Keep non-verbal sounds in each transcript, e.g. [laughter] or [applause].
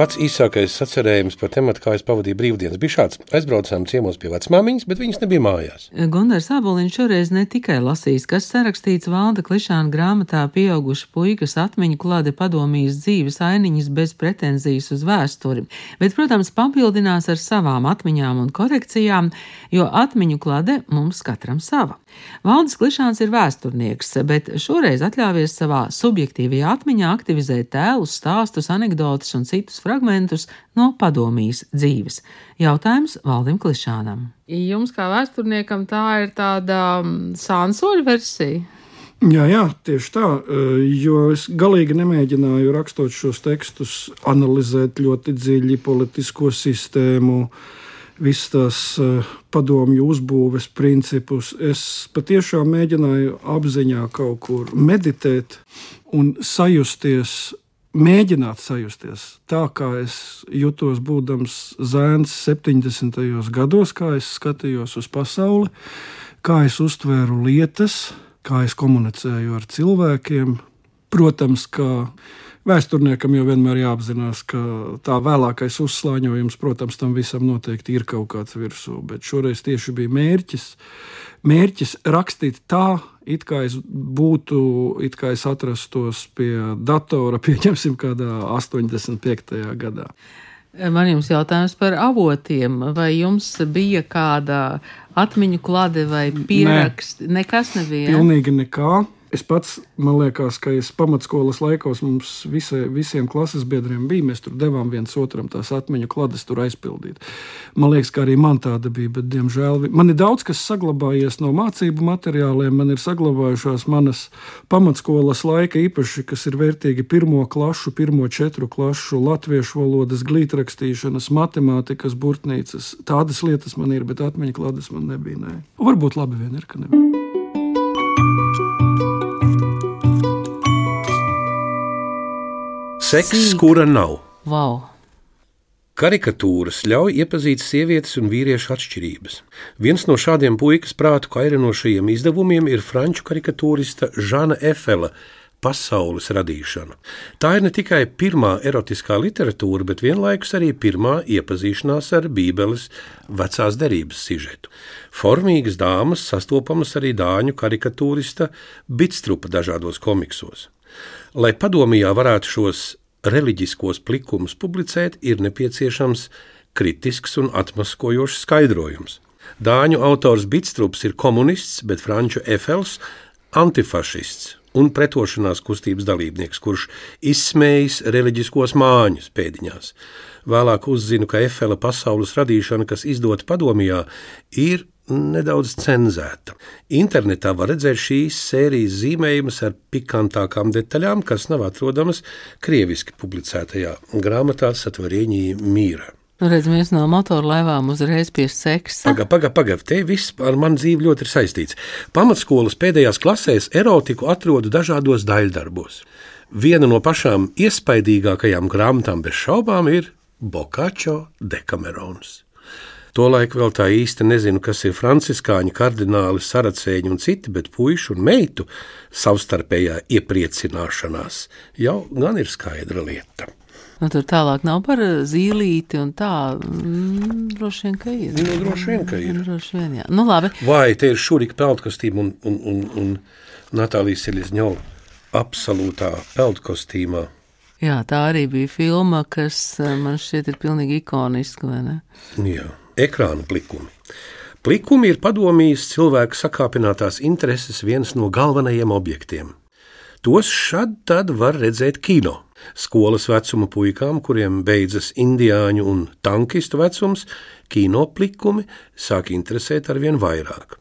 Pats īsākais sacerējums par tematu, kā es pavadīju brīvdienas, bija šāds. Aizbraucām ciemos pie vecmāmiņas, bet viņas nebija mājās. Gunārs Aboliņš šoreiz ne tikai lasīs, kas sarakstīts valda klišāna grāmatā pieauguša puikas atmiņu klāde padomijas dzīves ainiņas bez pretenzijas uz vēsturi, bet, protams, papildinās ar savām atmiņām un korekcijām, jo atmiņu klāde mums katram sava. Valdis Klišāns ir vēsturnieks, bet šoreiz atļāvies savā subjektīvajā atmiņā aktivizēt tēlus, stāstus, anekdotus un citus fragmentus no padomijas dzīves. Jautājums Valdim Klišānam. Jums kā vēsturniekam tā ir tāda sānsoļu versija? Jā, jā, tieši tā. Jo es galīgi nemēģināju rakstot šos tekstus, analizēt ļoti dziļi politisko sistēmu, visas tās uh, padomju uzbūves principus. Es patiešām mēģināju apziņā kaut kur meditēt un sajusties. Mēģināt sajusties tā, kā es jutos, būdams zēns 70. gados, kā es skatījos uz pasauli, kā es uztvēru lietas, kā es komunicēju ar cilvēkiem. Protams, ka Vēsturniekam jau vienmēr jāapzinās, ka tā vēlākais uzslāņojums, protams, tam visam noteikti ir kaut kāds virsū, bet šoreiz tieši bija mērķis, mērķis rakstīt tā, it kā es būtu, it kā es atrastos pie datora, [laughs] pieņemsim, kādā 85. gadā. Man jums jautājums par avotiem. Vai jums bija kāda atmiņu klāde vai pieraksts? Ne, Nekas nebija. Pilnīgi nekā. Es pats, man liekas, ka es pamatskolas laikos mums visi, visiem klases biedriem bija. Mēs tur devām viens otram tās atmiņu klades tur aizpildīt. Man liekas, ka arī man tāda bija, bet, diemžēl, man ir daudz kas saglabājies no mācību materiāliem. Man ir saglabājušās manas pamatskolas laika īpaši, kas ir vērtīgi pirmo klašu, pirmo četru klašu, latviešu valodas, glītrakstīšanas, matemātikas, burtnīcas. Tādas lietas man ir, bet atmiņu klades man nebija. Nē. Varbūt labi vien ir, ka nebija. Seks, kura nav. Wow. Karikatūras ļauj iepazīt sievietes un vīriešu atšķirības. Viens no šādiem puikas prātu kairinošajiem izdevumiem ir franču karikatūrista Žana Efela pasaules radīšana. Tā ir ne tikai pirmā erotiskā literatūra, bet vienlaikus arī pirmā iepazīšanās ar Bībeles vecās derības sižetu. Formīgas dāmas sastopamas arī dāņu karikatūrista Bitstrupa dažādos komiksos. Lai padomijā varētu šos reliģiskos plikumus publicēt, ir nepieciešams kritisks un atmaskojošs skaidrojums. Dāņu autors Bitstrups ir komunists, bet franču Efels - antifašists un pretošanās kustības dalībnieks, kurš izsmējis reliģiskos māņus pēdiņās. Vēlāk uzzinu, ka Efela pasaules radīšana, kas izdota padomijā, ir nedaudz cenzēta. Internetā var redzēt šīs sērijas zīmējumus ar pikantākām detaļām, kas nav atrodamas krieviski publicētajā grāmatā Satvarieņī mīra. Nu, Redzimies no motorlaivām uzreiz pie seksa. Pagaid, pagaid, pagaid. Te viss ar manu dzīvi ļoti ir saistīts. Pamatskolas pēdējās klasēs erotiku atrodu dažādos daļdarbos. Viena no pašām iespaidīgākajām grāmatām bez šaubām ir Bokačo Dekamerons. Tolaik vēl tā īsti nezinu, kas ir franciskāņi, kardināli, saracēņi un citi, bet puišu un meitu savstarpējā iepriecināšanās jau gan ir skaidra lieta. Nu, tur tālāk nav par zīlīti, un tā mm, droši vien, ka ir. Nu, droši vien, ka ir. Droši vien, jā. Nu, labi. Vai te ir šurika peldkostīma un, un, un, un Natālijas Elizņo absolūtā peldkostīmā? Jā, tā arī bija filma, kas eh, man šķiet ir pilnīgi ikoniska, vai ne? Jā ekrāna plikumi. Plikumi ir padomījis cilvēku sakāpinātās intereses viens no galvenajiem objektiem. Tos šad tad var redzēt kino. Skolas vecuma puikām, kuriem beidzas indiāņu un tankistu vecums, kino plikumi sāk interesēt arvien vairāk.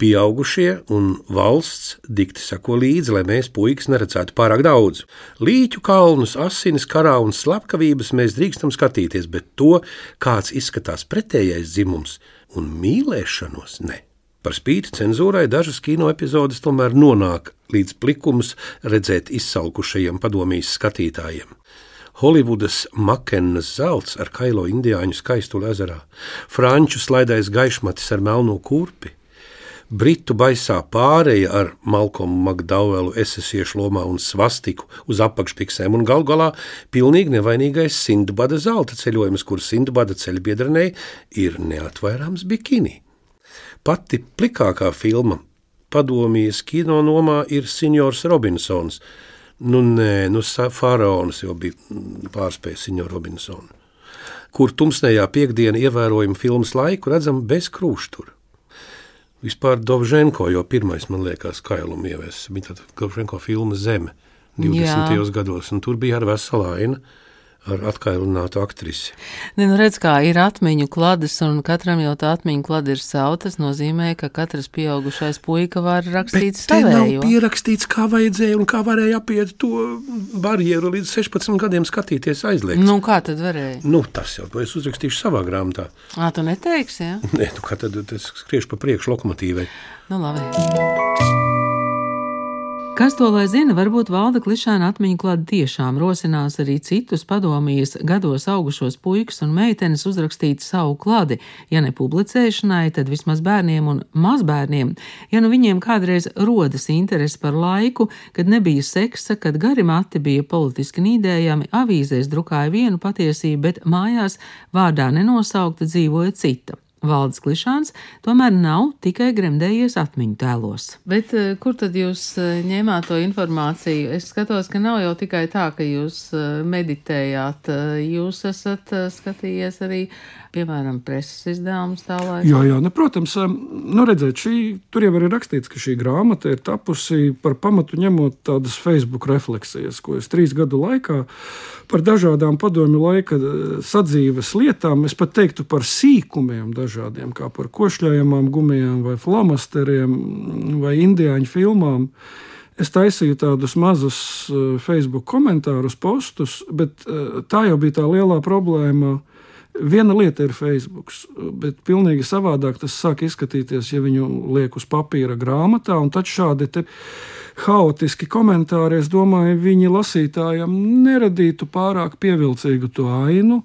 Pieaugušie un valsts dikti sako līdzi, lai mēs puikas neredzētu pārāk daudz. Līķu kalnus, asinis, karā un slepkavības mēs drīkstam skatīties, bet to, kāds izskatās pretējais dzimums un mīlēšanos, ne. Par spīti cenzūrai dažas kino epizodes tomēr nonāk līdz plikumus redzēt izsalkušajiem padomjas skatītājiem. Holivudas makenas zelts ar kailo indiāņu skaistu ezerā, franču slaidais gaišmatis ar melno kurpi, Britu baisā pāreja ar Malcolmu Makdauelu esesiešu lomā un svastiku uz apakšpiksēm, un gal galā pilnīgi nevainīgais Sindbada zelta ceļojums, kur Sindbada ceļbiedrenei ir neatvairāms bikini. Pati plikākā filma padomjas kino nomā ir Signors Robinsons. Nu, nē, nu, faraons jau bija mm, pārspējis Signoru Robinsonu, kur tumsnējā piekdienā ievērojama filmas laiku redzam bez krūštura. Vispār Dovženko jau pirmais, man liekas, kailumu ieviesis. Bija tāda Dovženko filma Zeme 20. Jā. gados, un tur bija ar veselu ainu ar atkailinātu aktrisi. Ne, nu redz, kā ir atmiņu klades, un katram jau tā atmiņu klade ir savu. Tas nozīmē, ka katrs pieaugušais puika var rakstīt savējo. Nav pierakstīts, kā vajadzēja un kā varēja apiet to barjeru līdz 16 gadiem skatīties aizliegts. Nu, kā tad varēja? Nu, tas jau, to es uzrakstīšu savā grāmatā. Ā, tu neteiksi, jā? Ja? Nē, nu kā tad es skriešu pa priekšu lokomotīvai. Nu, labi. Kas to lai zina, varbūt valda klišāna atmiņu klāta tiešām. Rosinās arī citus padomijas gados augušos puikas un meitenes uzrakstīt savu klādi, ja ne publicēšanai, tad vismaz bērniem un mazbērniem, ja nu viņiem kādreiz rodas interesi par laiku, kad nebija seksa, kad gari mati bija politiski nīdējami, avīzēs drukāja vienu patiesību, bet mājās vārdā nenosaukta dzīvoja cita. Valdes klišāns tomēr nav tikai gremdējies atmiņu tēlos. Bet eh, kur tad jūs eh, ņēmāt to informāciju? Es skatos, ka nav jau tikai tā, ka jūs eh, meditējāt. Jūs esat skatījies arī piemēram, preses izdevumus tā laika? Jā, jā ne, protams, nu, redzēt, šī, tur jau ir rakstīts, ka šī grāmata ir tapusi par pamatu ņemot tādas Facebook refleksijas, ko es trīs gadu laikā par dažādām padomju laika sadzīves lietām, es pat teiktu par sīkumiem dažādiem, kā par košļājamām gumijām vai flomasteriem vai indiāņu filmām. Es taisīju tādus mazus Facebook komentārus, postus, bet tā jau bija tā lielā problēma Viena lieta ir Facebook, bet pilnīgi savādāk tas sāk izskatīties, ja viņu liek uz papīra grāmatā. Tad šādi haotiski komentāri, es domāju, viņi lasītājam neradītu pārāk pievilcīgu to ainu.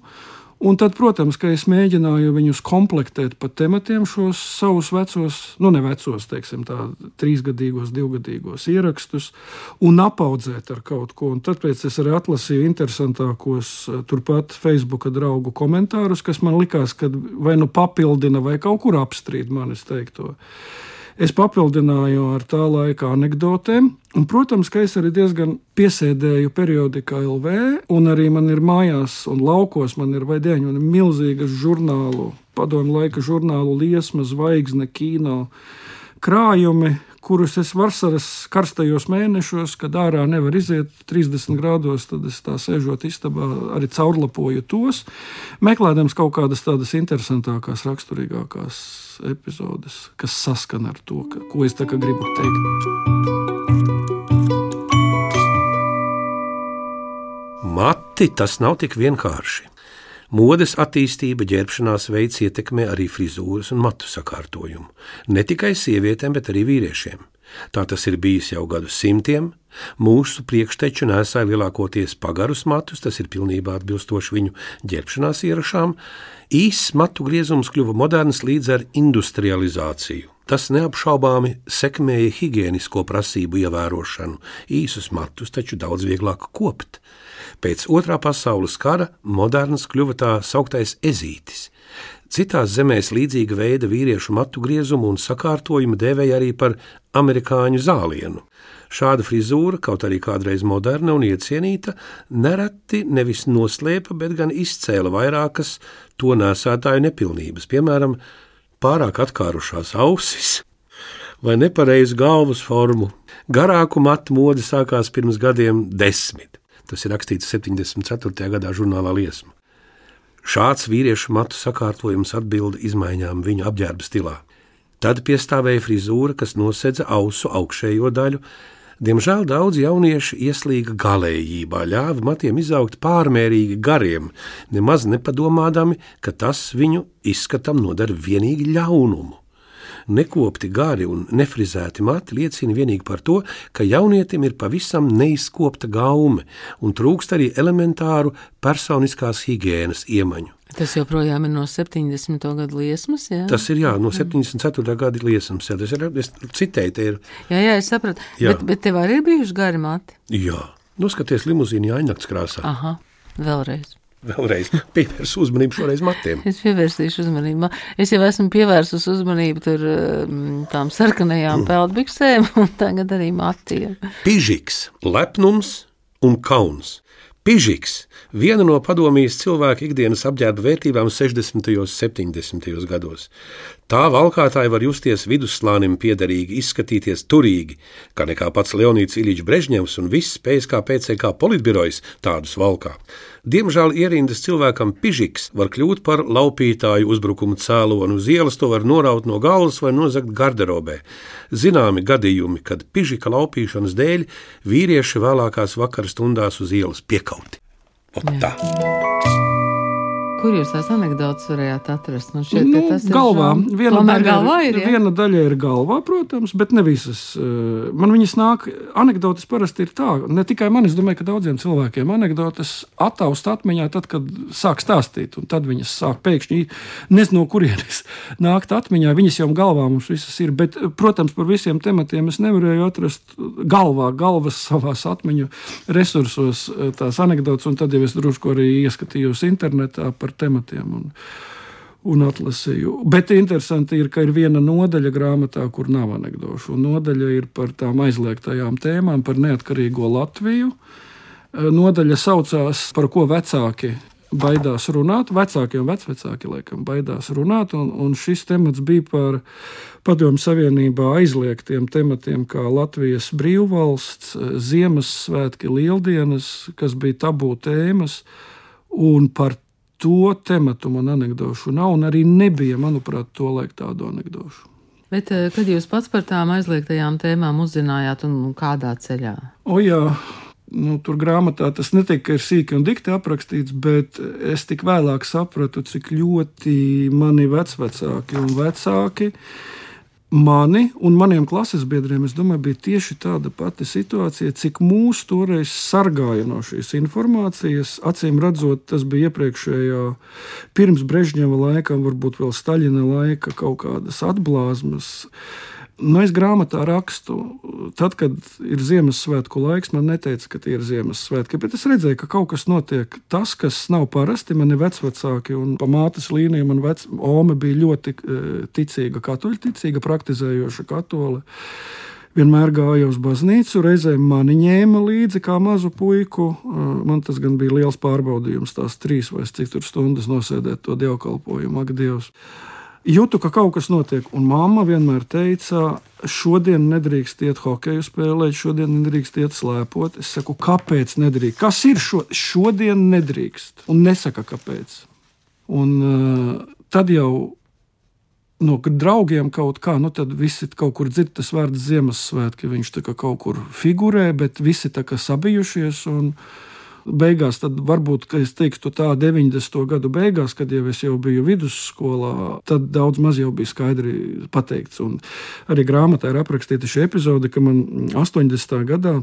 Un tad, protams, ka es mēģināju viņus komplektēt pa tematiem, šos savus vecos, nu, ne vecos, teiksim, tā, trīsgadīgos, divgadīgos ierakstus, un apaudzēt ar kaut ko. Un tāpēc es arī atlasīju interesantākos eh, turpat Facebook draugu komentārus, kas man likās, ka vai nu papildina, vai kaut kur apstrīd manis teikto. Es papildināju ar tā laika anekdotēm, un, protams, ka es arī diezgan piesēdēju periodikā LV, un arī man ir mājās un laukos, man ir vaidieņi un milzīgas žurnālu, padomu laika žurnālu liesma, zvaigzne, kino krājumi, kurus es vasaras karstajos mēnešos, kad ārā nevar iziet 30 grādos, tad es tā sēžot istabā, arī caurlapoju tos, meklējot kaut kādas tādas interesantākās, raksturīgākās epizodes, kas saskana ar to, ka, ko es gribu teikt. Mati, tas nav tik vienkārši. Modes attīstība, ģērbšanās veids ietekmē arī frizūras un matu sakārtojumu. Ne tikai sievietēm, bet arī vīriešiem. Tā tas ir bijis jau gadu simtiem. Mūsu priekšteču nesāja lielākoties pagarus matus, tas ir pilnībā atbilstoši viņu ģērbšanās ierašām. Īss matu griezums kļuva moderns līdz ar industrializāciju. Tas neapšaubāmi sekmēja higiēnisko prasību ievērošanu. Īsus matus taču daudz vieglāk kopt. Pēc otrā pasaules kara moderns kļuva tā sauktais ezītis. Citās zemēs līdzīga veida vīriešu matu griezumu un sakārtojumu dēvēja arī par amerikāņu zālienu. Šāda frizūra, kaut arī kādreiz moderna un iecienīta, nereti nevis noslēpa, bet gan izcēla vairākas to nesētāju nepilnības, piemēram, pārāk atkārušās ausis vai nepareizu galvas formu. Garāku matu mode sākās pirms gadiem desmit. Tas ir rakstīts 74. gadā žurnālā liesma. Šāds vīriešu matu sakārtojums atbilda izmaiņām viņu apģērba stilā. Tad piestāvēja frizūra, kas nosedza ausu augšējo daļu. Diemžēl daudz jauniešu ieslīga galējībā, ļāva matiem izaugt pārmērīgi gariem, nemaz nepadomādami, ka tas viņu izskatam nodara vienīgi ļaunumu. Nekopti gari un nefrizēti mati liecina tikai par to, ka jaunietim ir pavisam neizkopta gaume un trūkst arī elementāru personiskās higiēnas iemaņu. Tas joprojām ir no 70. gada liesmas. Jā? Tas ir jā, no 74. gada liesmas. Jā, tas ir es citēju, ir. Jā, jā, es sapratu. Jā. Bet, bet tev arī ir bijuši gari mati? Jā, noskaties limuzīni ainakas krāsā. Aha, vēlreiz. Vēlreiz [laughs] pievērsu uzmanību šoreiz matiem. Es pievērsīšu uzmanību. Es jau esmu pievērsus uzmanību tur mm, tām sarkanajām mm. peldbiksēm [laughs] un tagad arī matiem. Pižiks, lepnums un kauns. Pižiks – viena no padomijas cilvēka ikdienas apģērba vērtībām 60. un 70. gados. Tā valkātāji var justies vidusslānim piederīgi, izskatīties turīgi, kā nekā pats Leonīds Iļičs Brežņevs un viss PSK PCK politbirojas tādus valkā. Diemžēl ierindas cilvēkam pižiks var kļūt par laupītāju uzbrukumu cēloni uz ielas, to var noraut no galvas vai nozagt garderobē. Zināmi gadījumi, kad pižika laupīšanas dēļ vīrieši vēlākās vakara stundās uz ielas piekauti. Ot tā. Kur jūs tās anekdotas varējāt atrast? Man šķiet, Nu, tas ir galvā. žām- Viena daļa, galvā ir, ir. jā? viena daļa ir galvā, protams, bet ne visas. Eh, Man viņas nāk, anekdotas parasti ir tā, ne tikai man, es domāju, ka daudziem cilvēkiem anekdotas attaust atmiņā, tad, kad sāk stāstīt, un tad viņas sāk pēkšņi, nezinu, no kurienes [laughs] nākt atmiņā. Viņas jau galvā mums visas ir, bet, protams, par visiem tematiem es nevarēju atrast galvā, galvas savās atmiņu resursos eh, tās anekdotas, un tad jau es drusku arī ieskatījos internetā par tematiem. Un, un atlasīju. Bet interesanti ir, ka ir viena nodaļa grāmatā, kur nav anekdošu. Nodaļa ir par tām aizliegtajām tēmām, par neatkarīgo Latviju. Eh, Nodaļa saucās, par ko vecāki baidās runāt. Vecāki un vecvecāki laikam baidās runāt. Un, un šis temats bija par Padomju Savienībā aizliegtiem tematiem, kā Latvijas brīvvalsts, eh, Ziemassvētki, Lieldienas, kas bija tabū tēmas. Un par to tematu man anekdošu nav, un arī nebija, manuprāt, to laiku tādu anekdošu. Bet eh, kad jūs pats par tām aizliegtajām tēmām uzzinājāt un kādā ceļā? O, jā, nu, tur grāmatā tas ne tikai ir sīki un dikti aprakstīts, bet es tik vēlāk sapratu, cik ļoti mani vecvecāki un vecāki. Mani un maniem klases biedriem, es domāju, bija tieši tāda pati situācija, cik mūs toreiz sargāja no šīs informācijas. Acīm redzot, tas bija iepriekšējā, pirms Brežņeva laikam, varbūt vēl Staļina laika kaut kādas atblāzmas. Nu, es grāmatā rakstu, tad, kad ir Ziemassvētku laiks, man neteica, ka tie ir Ziemassvētki, bet es redzēju, ka kaut kas notiek. Tas, kas nav parasti, man ir vecvecāki, un pa mātes līniju man vec, Ome bija ļoti eh, ticīga, katoļticīga, praktizējoša katole. Vienmēr gāja uz baznīcu, reizēm mani ņēma līdzi kā mazu puiku. Eh, Man tas gan bija liels pārbaudījums, tās trīs vai cik tur stundas nosēdēt to dievkalpojumu, ak, Dievs! Jūtu, ka kaut kas notiek, un mamma vienmēr teica, šodien nedrīkst iet hokeju spēlēt, šodien nedrīkst iet slēpot. Es saku, kāpēc nedrīkst? Kas ir šo, šodien nedrīkst? Un nesaka, kāpēc. Un uh, tad jau no draugiem kaut kā, nu tad visi kaut kur dzird tas vārds Ziemassvētki, viņš tā kā kaut kur figurē, bet visi tā kā sabijušies. Un, beigās, tad varbūt, ka es teiktu tā 90. gadu beigās, kad jau es jau biju vidusskolā, tad daudz maz jau bija skaidri pateikts. Un arī grāmatā ir aprakstīta šī epizode, ka man 80. gadā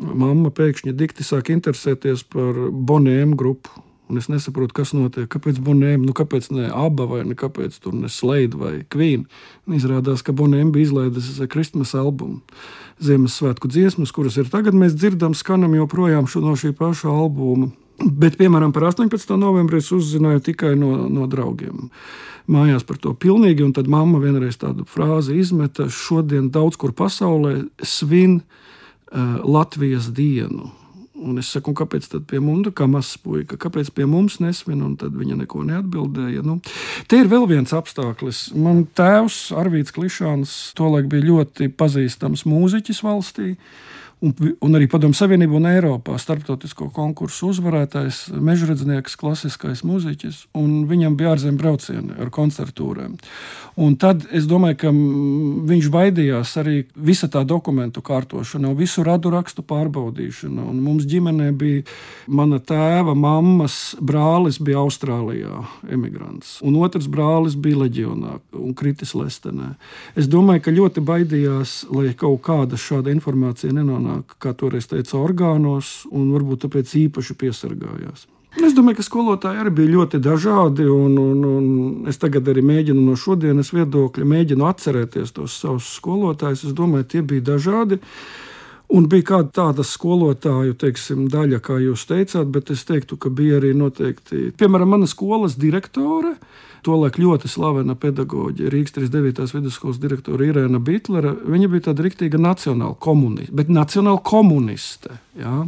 mamma pēkšņi dikti sāk interesēties par Bonēmu grupu. Un es nesaprotu, kas notiek. Kāpēc Bonēma, nu kāpēc ne aba vai ne kāpēc tur ne Sleida vai Kvīna? Izrādās, ka Bonēma bija izlaidusi Kristmas albumu. Ziemassvētku dziesmas, kuras ir tagad mēs dzirdam, skanam joprojām šo, no šī paša albuma. Bet, piemēram, par 18. novembrī es uzzināju tikai no, no draugiem. Mājās par to pilnīgi, un tad mamma vienreiz tādu frāzi izmeta: Šodien daudz kur pasaulē svin uh, Latvijas dienu. Un es saku, kāpēc tad pie mums, kā mazs puika, kāpēc pie mums nesvin, un tad viņa neko neatbildēja. Nu, te ir vēl viens apstākļus. Man tēvs, Arvīts Klišāns, tolaik bija ļoti pazīstams mūziķis valstī. Un, un arī Padomu Savienību un Eiropā starptautisko konkursu uzvarētājs, mežradznieks, klasiskais mūziķis, un viņam bija ārzemju braucieni ar koncertūrēm. Un tad es domāju, ka viņš baidījās arī visa tā dokumentu kārtošana, visu radu rakstu pārbaudīšana. Un mums ģimenē bija mana tēva, mammas brālis, bija Austrālijā, emigrants, un otrs brālis bija leģionā un kritis Lestenē. Es domāju, ka ļoti baidījās, lai kaut kāda šāda informācija nenonāk, kā toreiz teica, orgānos, un varbūt tāpēc īpaši piesargājās. Es domāju, ka skolotāji arī bija ļoti dažādi. Un, un, un es tagad arī mēģinu no šodienas viedokļa, mēģinu atcerēties tos savus skolotājus. Es domāju, tie bija dažādi. Un bija kāda tāda skolotāju teiksim, daļa, kā jūs teicāt, bet es teiktu, ka bija arī noteikti, piemēram, mana skolas direktore. Tolēk ļoti slavena pedagoģe, Rīgas 39. vidusskolas direktore Irēna Bitlere. Viņa bija tāda rīktīga nacionāla komuniste, bet nacionāla komuniste. Ja?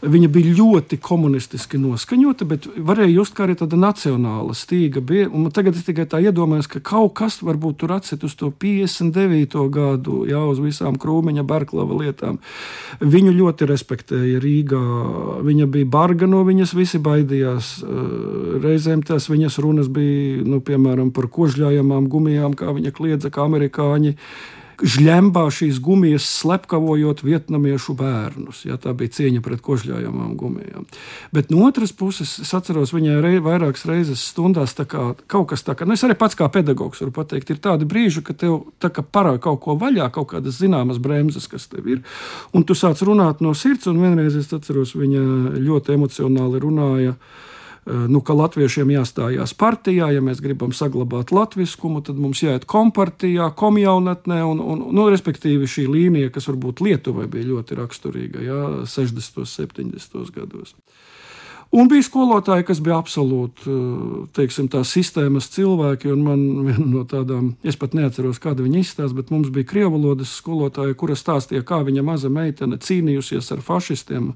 Viņa bija ļoti komunistiski noskaņota, bet varēja just kā arī tāda nacionāla stīga. Bija. Tagad es tikai tā iedomājos, ka kaut kas varbūt tur atcīt uz to 59. gadu, jau uz visām krūmiņa, barklava lietām. Viņu ļoti respektēja Rīgā. Viņa bija barga no viņas, visi baidījās. Reizēm tās viņas runas bija, nu, piemēram, par kožļājamām gumijām, kā viņa kliedza, kā amerikāņi žļembā šīs gumijas slepkavojot vietnamiešu bērnus. Ja, tā bija cieņa pret kožļājamām gumijām. Bet no otras puses, es atceros viņai rei, vairākas reizes stundās kā, kaut kas tāds, nu es arī pats kā pedagogs varu pateikt, ir tādi brīži, kad tev parāda kaut ko vaļā, kaut kādas zināmas bremzes, kas tev ir, un tu sāc runāt no sirds, un vienreiz es atceros, viņa ļoti emocionāli runāja. Eh, nu, ka latviešiem jāstājās partijā, ja mēs gribam saglabāt latviskumu, tad mums jāiet kompartijā, komjaunatnē, un, un nu, respektīvi šī līnija, kas varbūt Lietuvai bija ļoti raksturīga, jā, 60. un 70. gados. Un bija skolotāji, kas bija absolūti eh, teiksim, sistēmas cilvēki. Man [laughs] viena no tādām, es pat neatceros, kāda viņa izstāsta, bet mums bija krievu valodas skolotāja, kura stāstīja, kā viņa maza meitene cīnījusies ar fašistiem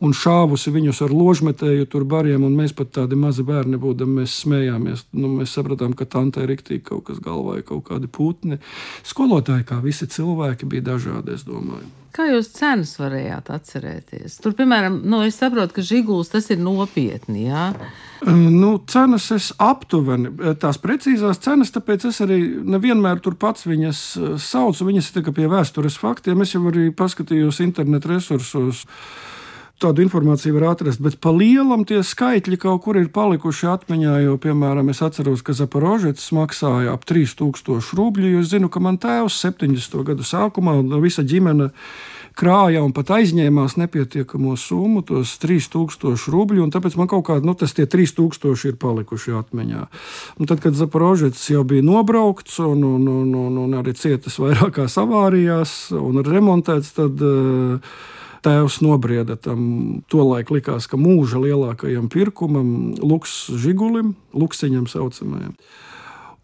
un šāvusi viņus ar ložmetēju tur bariem. Mēs pat tādi mazi bērni būdami, mēs smējāmies. Nu, mēs sapratām, ka tantē ir riktīgi kaut kas galvā, kaut kādi putni. Skolotāji, kā visi cilvēki, bija dažādi, es domāju. Kā jūs cenas varējāt atcerēties? Tur, piemēram, nu, es saprotu, ka žiguls tas ir nopietni. Jā? Nu, cenas es aptuveni, tās precīzās cenas, tāpēc es arī nevienmēr tur pats viņas saucu. Viņas ir tikai pie vēstures faktiem. Es jau arī paskatījos internetu resursos tādu informāciju var atrast, bet pa lielam tie skaitļi kaut kur ir palikuši atmiņā. Jo, piemēram, es atceros, ka Zaporožets maksāja ap 3000 rubļu. Es zinu, ka man tēvs 70. gadu sākumā visa ģimene krāja un pat aizņēmās nepietiekamo summu, tos 3000 rubļu. Tāpēc man kaut kāda, nu, tas tie 3000 ir palikuši atmiņā. Un tad, kad Zaporožets jau bija nobraukts un, un, un, un, un arī cietas vairākās avārijās un remontēts, tad uh, tēvs nobrieda tam tolaik likās, ka mūža lielākajam pirkumam, Luks Žigulim, Luksiņam saucamajam.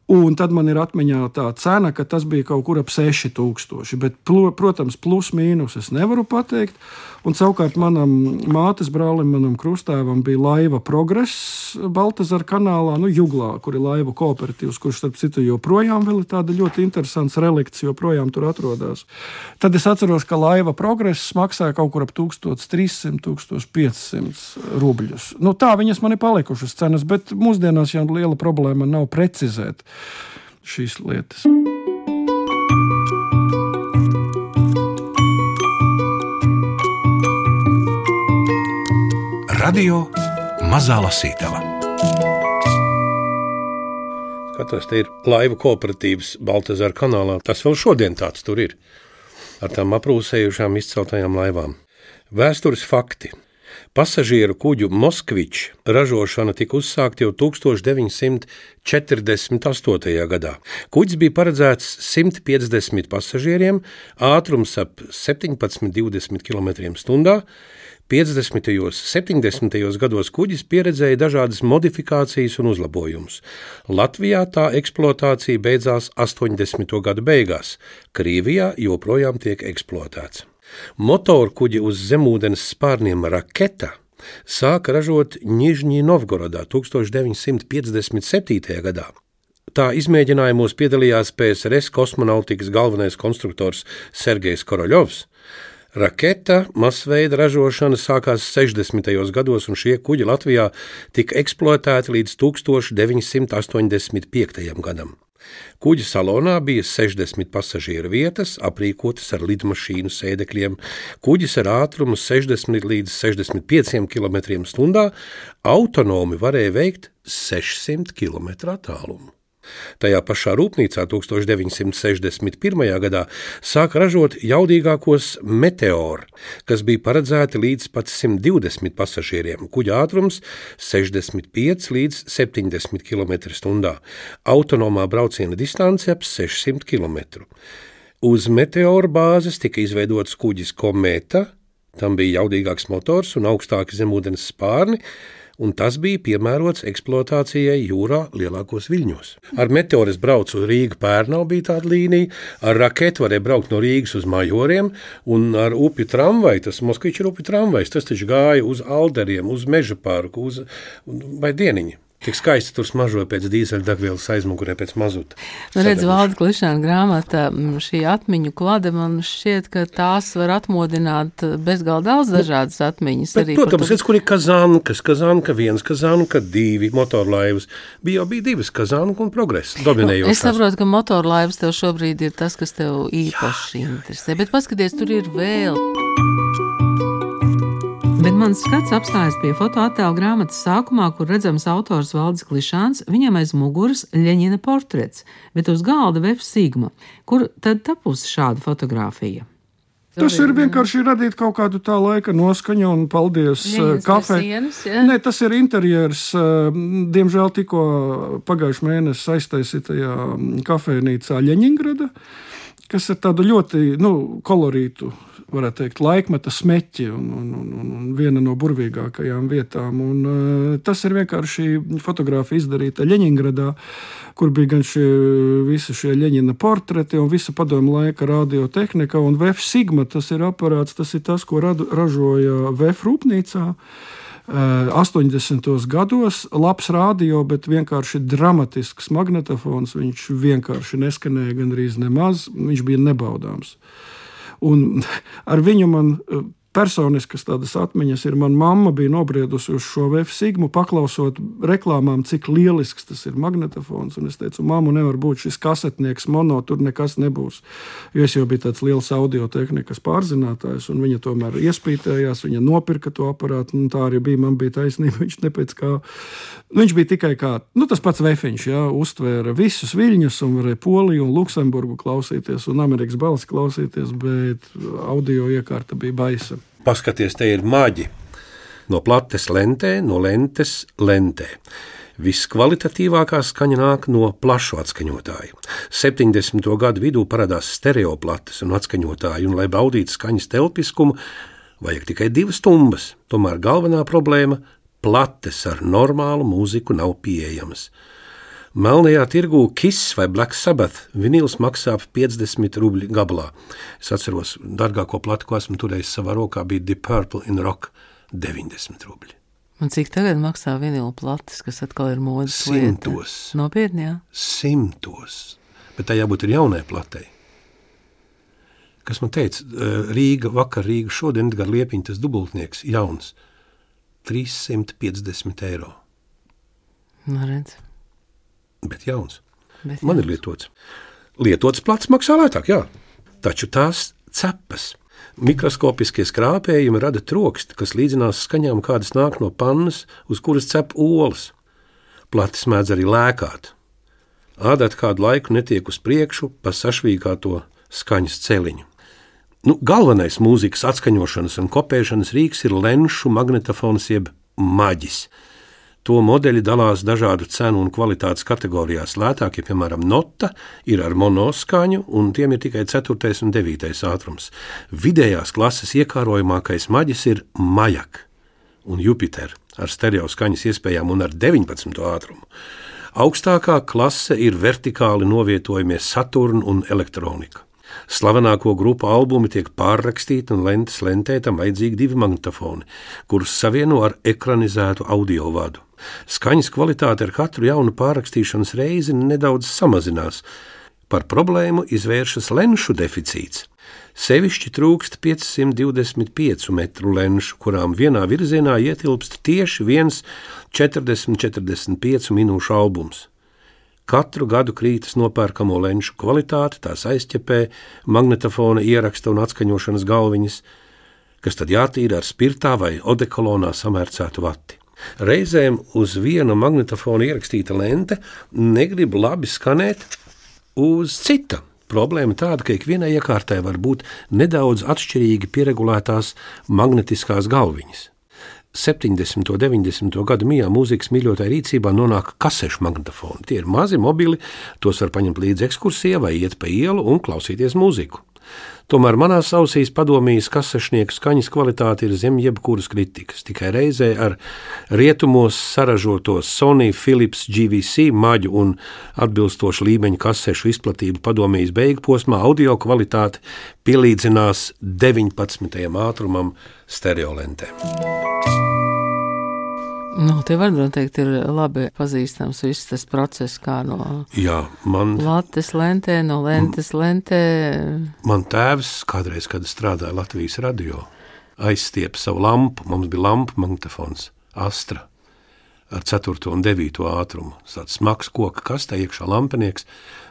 Un tad man ir atmiņā tā cena, ka tas bija kaut kur ap 6000. Bet, protams, plus mīnus es nevaru pateikt. Un savukārt manam mātes brālim, manam krustēvam bija laiva progress Baltazara kanālā, nu, Juglā, kur ir laiva kooperatīvs, kurš, starp citu, joprojām ir tāda ļoti interesants relikts, joprojām tur atrodas. Tad es atceros, ka laiva progress maksāja kaut kur ap 1300, 1500 rubļus. Nu, tā viņas man ir palikušas cenas, bet mūsdienās jau liela problēma nav precizēt šīs lietas. Radio Mazā Lasītava. Skatos, te ir laivu kooperatīvs Baltazara kanālā. Tas vēl šodien tāds tur ir. Ar tām aprūsējušām izceltajām laivām. Vēstures fakti. Pasažieru kuģu Moskvičs ražošana tika uzsākta jau 1948. gadā. Kuģis bija paredzēts 150 pasažieriem, ātrums ap 17-20 km/h. 50. un 70. gados kuģis pieredzēja dažādas modifikācijas un uzlabojumus. Latvijā tā eksploatācija beidzās 80. gadu beigās, Krievijā joprojām tiek eksploatēts. Motorkuģi uz zemūdens spārniem raketa sāka ražot Nižņī Novgorodā 1957. gadā. Tā izmēģinājumos piedalījās PSRS kosmonautikas galvenais konstruktors Sergejs Koroļovs, Raketa masveida ražošana sākās 60. gados, un šie kuģi Latvijā tika eksploatēti līdz 1985. gadam. Kuģa salonā bija 60 pasažieru vietas, aprīkotas ar lidmašīnu sēdekļiem, kuģis ar ātrumu 60 līdz 65 km/h autonomi varēja veikt 600 km attālumu. Tajā pašā rūpnīcā 1961. gadā sāka ražot jaudīgākos meteoru, kas bija paredzēti līdz pat 120 pasažieriem, kuģa ātrums 65 līdz 70 km/h, autonomā brauciena distance ap 600 km. Uz meteoru bāzes tika izveidots kuģis Kometa, tam bija jaudīgāks motors un augstāki zemūdens spārni, un tas bija piemērots eksploatācijai jūrā lielākos viļņos. Ar meteoru es braucu Rīgā, Pērnau bija tāda līnija, ar raketu varēja braukt no Rīgas uz Majoriem, un ar upju tramvaju, tas Moskvičs ir upju tramvajs, tas taču gāja uz Alderiem, uz Meža parku, uz vai Dieniņu. Tik skaisti tur smaržoja pēc dīzeļdegvielas aizmugurē, pēc mazuta. Nu, redz, Valda Klišāna grāmata, šī atmiņu klade, man šķiet, ka tās var atmodināt bezgalīgi daudz nu, dažādas atmiņas. Bet, protams, redz, kur ir kazankas, kazanka viens, kazanka divi, motorlaivas. Bija jau bija divas kazanka un progress dominējošas. Nu, es saprotu, ka motorlaivas tev šobrīd ir tas, kas tev īpaši jā, interesē, bet paskaties, tur ir vēl. Bet mans skats apstājas pie fotoattēla grāmatas sākumā, kur redzams autors Valdis Klišāns, viņam aiz muguras Ļeņina portrets, bet uz galda Vefs Sigma. Kur tad tapusi šāda fotografija? Tas ir vienkārši radīt kaut kādu tā laika noskaņu, un paldies kafejai. Nē, tas ir interjers. Eh, diemžēl tikko pagājušajā mēnesī aiztaisītajā kafejnīcā Ļeņingrada, kas ir tādu ļoti nu, kolorītu varētu teikt, laikmeta smeķi un, un, un, un viena no burvīgākajām vietām. Un, uh, tas ir vienkārši fotografija izdarīta Ļeņingradā, kur bija gan šie, visi šie Ļeņina portreti un visa padomu laika radiotehnika. Un VF Sigma tas ir aparāts, tas ir tas, ko radu, ražoja VF rūpnīcā. 80. Eh, gados labs rādio, bet vienkārši dramatisks magnetofons. Viņš vienkārši neskanēja gandrīz nemaz. Viņš bija nebaudāms. Un ar viņu man personiskas tādas atmiņas ir. Mana mamma bija nobriedusi uz šo VF sigmu, paklausot reklāmām, cik lielisks tas ir magnetofons. Un es teicu, mamma, nevar būt šis kasetnieks, mono, tur nekas nebūs. Jo es jau biju tāds liels audio tehnikas pārzinātājs, un viņa tomēr iespītējās, viņa nopirka to aparātu. Tā arī bija, man bija taisnība. [laughs] Viņš, kā, viņš bija tikai kā nu, tas pats vefiņš, jā, uztvēra visus viļņus un varēja Poliju un Luksemburgu klausīties un Amerikas balsi klausīties, bet audio iekārta bija baisa. Paskaties, te ir maģi. No plates lentē, no lentes lentē. Viskvalitatīvākā skaņa nāk no plašu atskaņotāja. 70. gadu vidū parādās stereoplates un atskaņotāji, un, lai baudītu skaņas telpiskumu, vajag tikai divas stumbas. Tomēr galvenā problēma - plates ar normālu mūziku nav pieejamas. Melnajā tirgū Kiss vai Black Sabbath vinīls maksā ap 50 rubļu gabalā. Es atceros, dārgāko platu, ko esmu turējis savā rokā, bija Deep Purple in Rock 90 rubļi. Un cik tagad maksā vinila plates, kas atkal ir modes Simtos. Lieta? Nopietni, jā? Simtos. Bet tā jābūt ir jaunai platei. Kas man teica, Rīga, vakar Rīga, šodien Edgars Liepiņš, tas dubultnieks, jauns, 350 eiro. Nu, redz bet jauns. Bet Man jauns. ir lietots. Lietots plats maksā lētāk, jā, taču tās cepas. Mikroskopiskie skrāpējumi rada trokšņi, kas līdzinās skaņām, kādas nāk no pannas, uz kuras cep olas. Plati mēdz arī lēkāt. Ādāt kādu laiku netiek uz priekšu pa sašvīgāto skaņas celiņu. Nu, galvenais mūzikas atskaņošanas un kopēšanas rīks ir lenšu magnetofons jeb maģis. To modeļi dalās dažādu cenu un kvalitātes kategorijās. Lētākie, piemēram, nota, ir ar monoskaņu, un tiem ir tikai 4. un 9. ātrums. Vidējās klases iekārojamākais maģis ir Majak un Jupiter ar stereo skaņas iespējām un ar 19. ātrumu. Augstākā klase ir vertikāli novietojamies Saturn un elektronika. Slavenāko grupu albumi tiek pārrakstīti un lentes lentē tam vajadzīgi divi magnetofoni, kurus savieno ar ekranizētu audio vadu. Skaņas kvalitāte ar katru jaunu pārrakstīšanas reizi nedaudz samazinās. Par problēmu izvēršas lenšu deficīts. Sevišķi trūkst 525 metru lenšu, kurām vienā virzienā ietilpst tieši viens 40-45 minūšu albums. Katru gadu krītas nopērkamo lenšu kvalitāte, tās aizķepē, magnetofona ieraksta un atskaņošanas galviņas, kas tad jātīra ar spirtā vai odekolonā samērcētu vati. Reizēm uz viena magnetofona ierakstīta lente negrib labi skanēt uz cita Problēma tāda, ka ikvienai iekārtai var būt nedaudz atšķirīgi pieregulētās magnetiskās galviņas. 70. un 90. gadu mijā mūzikas mīļotāja rīcībā nonāk kasešu magnetofoni. Tie ir mazi, mobili, tos var paņemt līdzi ekskursijā vai iet pa ielu un klausīties mūziku. Tomēr manās ausīs padomijas kasešnieku skaņas kvalitāte ir zem jebkuras kritikas. Tikai reizē ar rietumos saražoto Sony Philips GVC maģu un atbilstošu līmeņa kasešu izplatību padomijas beigu posmā audio kvalitāte pielīdzinās 19. ātrumam stereolentēm. Nu, tev var noteikti ir labi pazīstams viss tas process, kā no Jā, man, lattes lentē, no lentes lentē. man tēvs kādreiz, kad strādāja Latvijas radio, aizstiepa savu lampu. Mums bija lampu magnetofons, Astra ar 4 un 9 ātrumu. Tāds smags koka kastē iekšā lampenieks.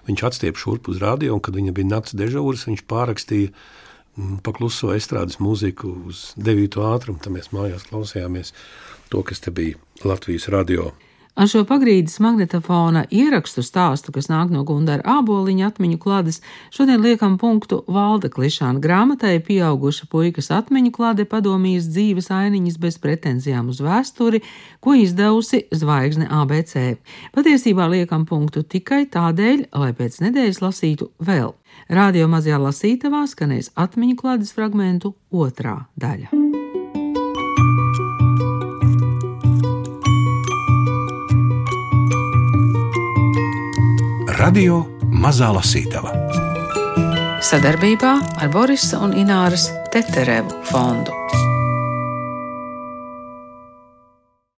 Viņš atstiep šurp uz radio, un kad viņa bija nakts dežūras, viņš pārakstīja pakluso estrādes mūziku uz 9 ātrumu. Tad mēs mājās klausījāmies to, kas te bija Latvijas radio. Ar šo pagrīdes magnetofona ierakstu stāstu, kas nāk no Gundara āboliņa atmiņu klādes, šodien liekam punktu valda klišāna grāmatai pieauguša puikas atmiņu klāde padomijas dzīves ainiņas bez pretenzijām uz vēsturi, ko izdevusi zvaigzne ABC. Patiesībā liekam punktu tikai tādēļ, lai pēc nedēļas lasītu vēl. Radio mazajā lasītavā skanēs atmiņu klādes fragmentu otrā daļa. Radio Mazā Lasītava. Sadarbībā ar Borisa un Ināras Teterevu fondu.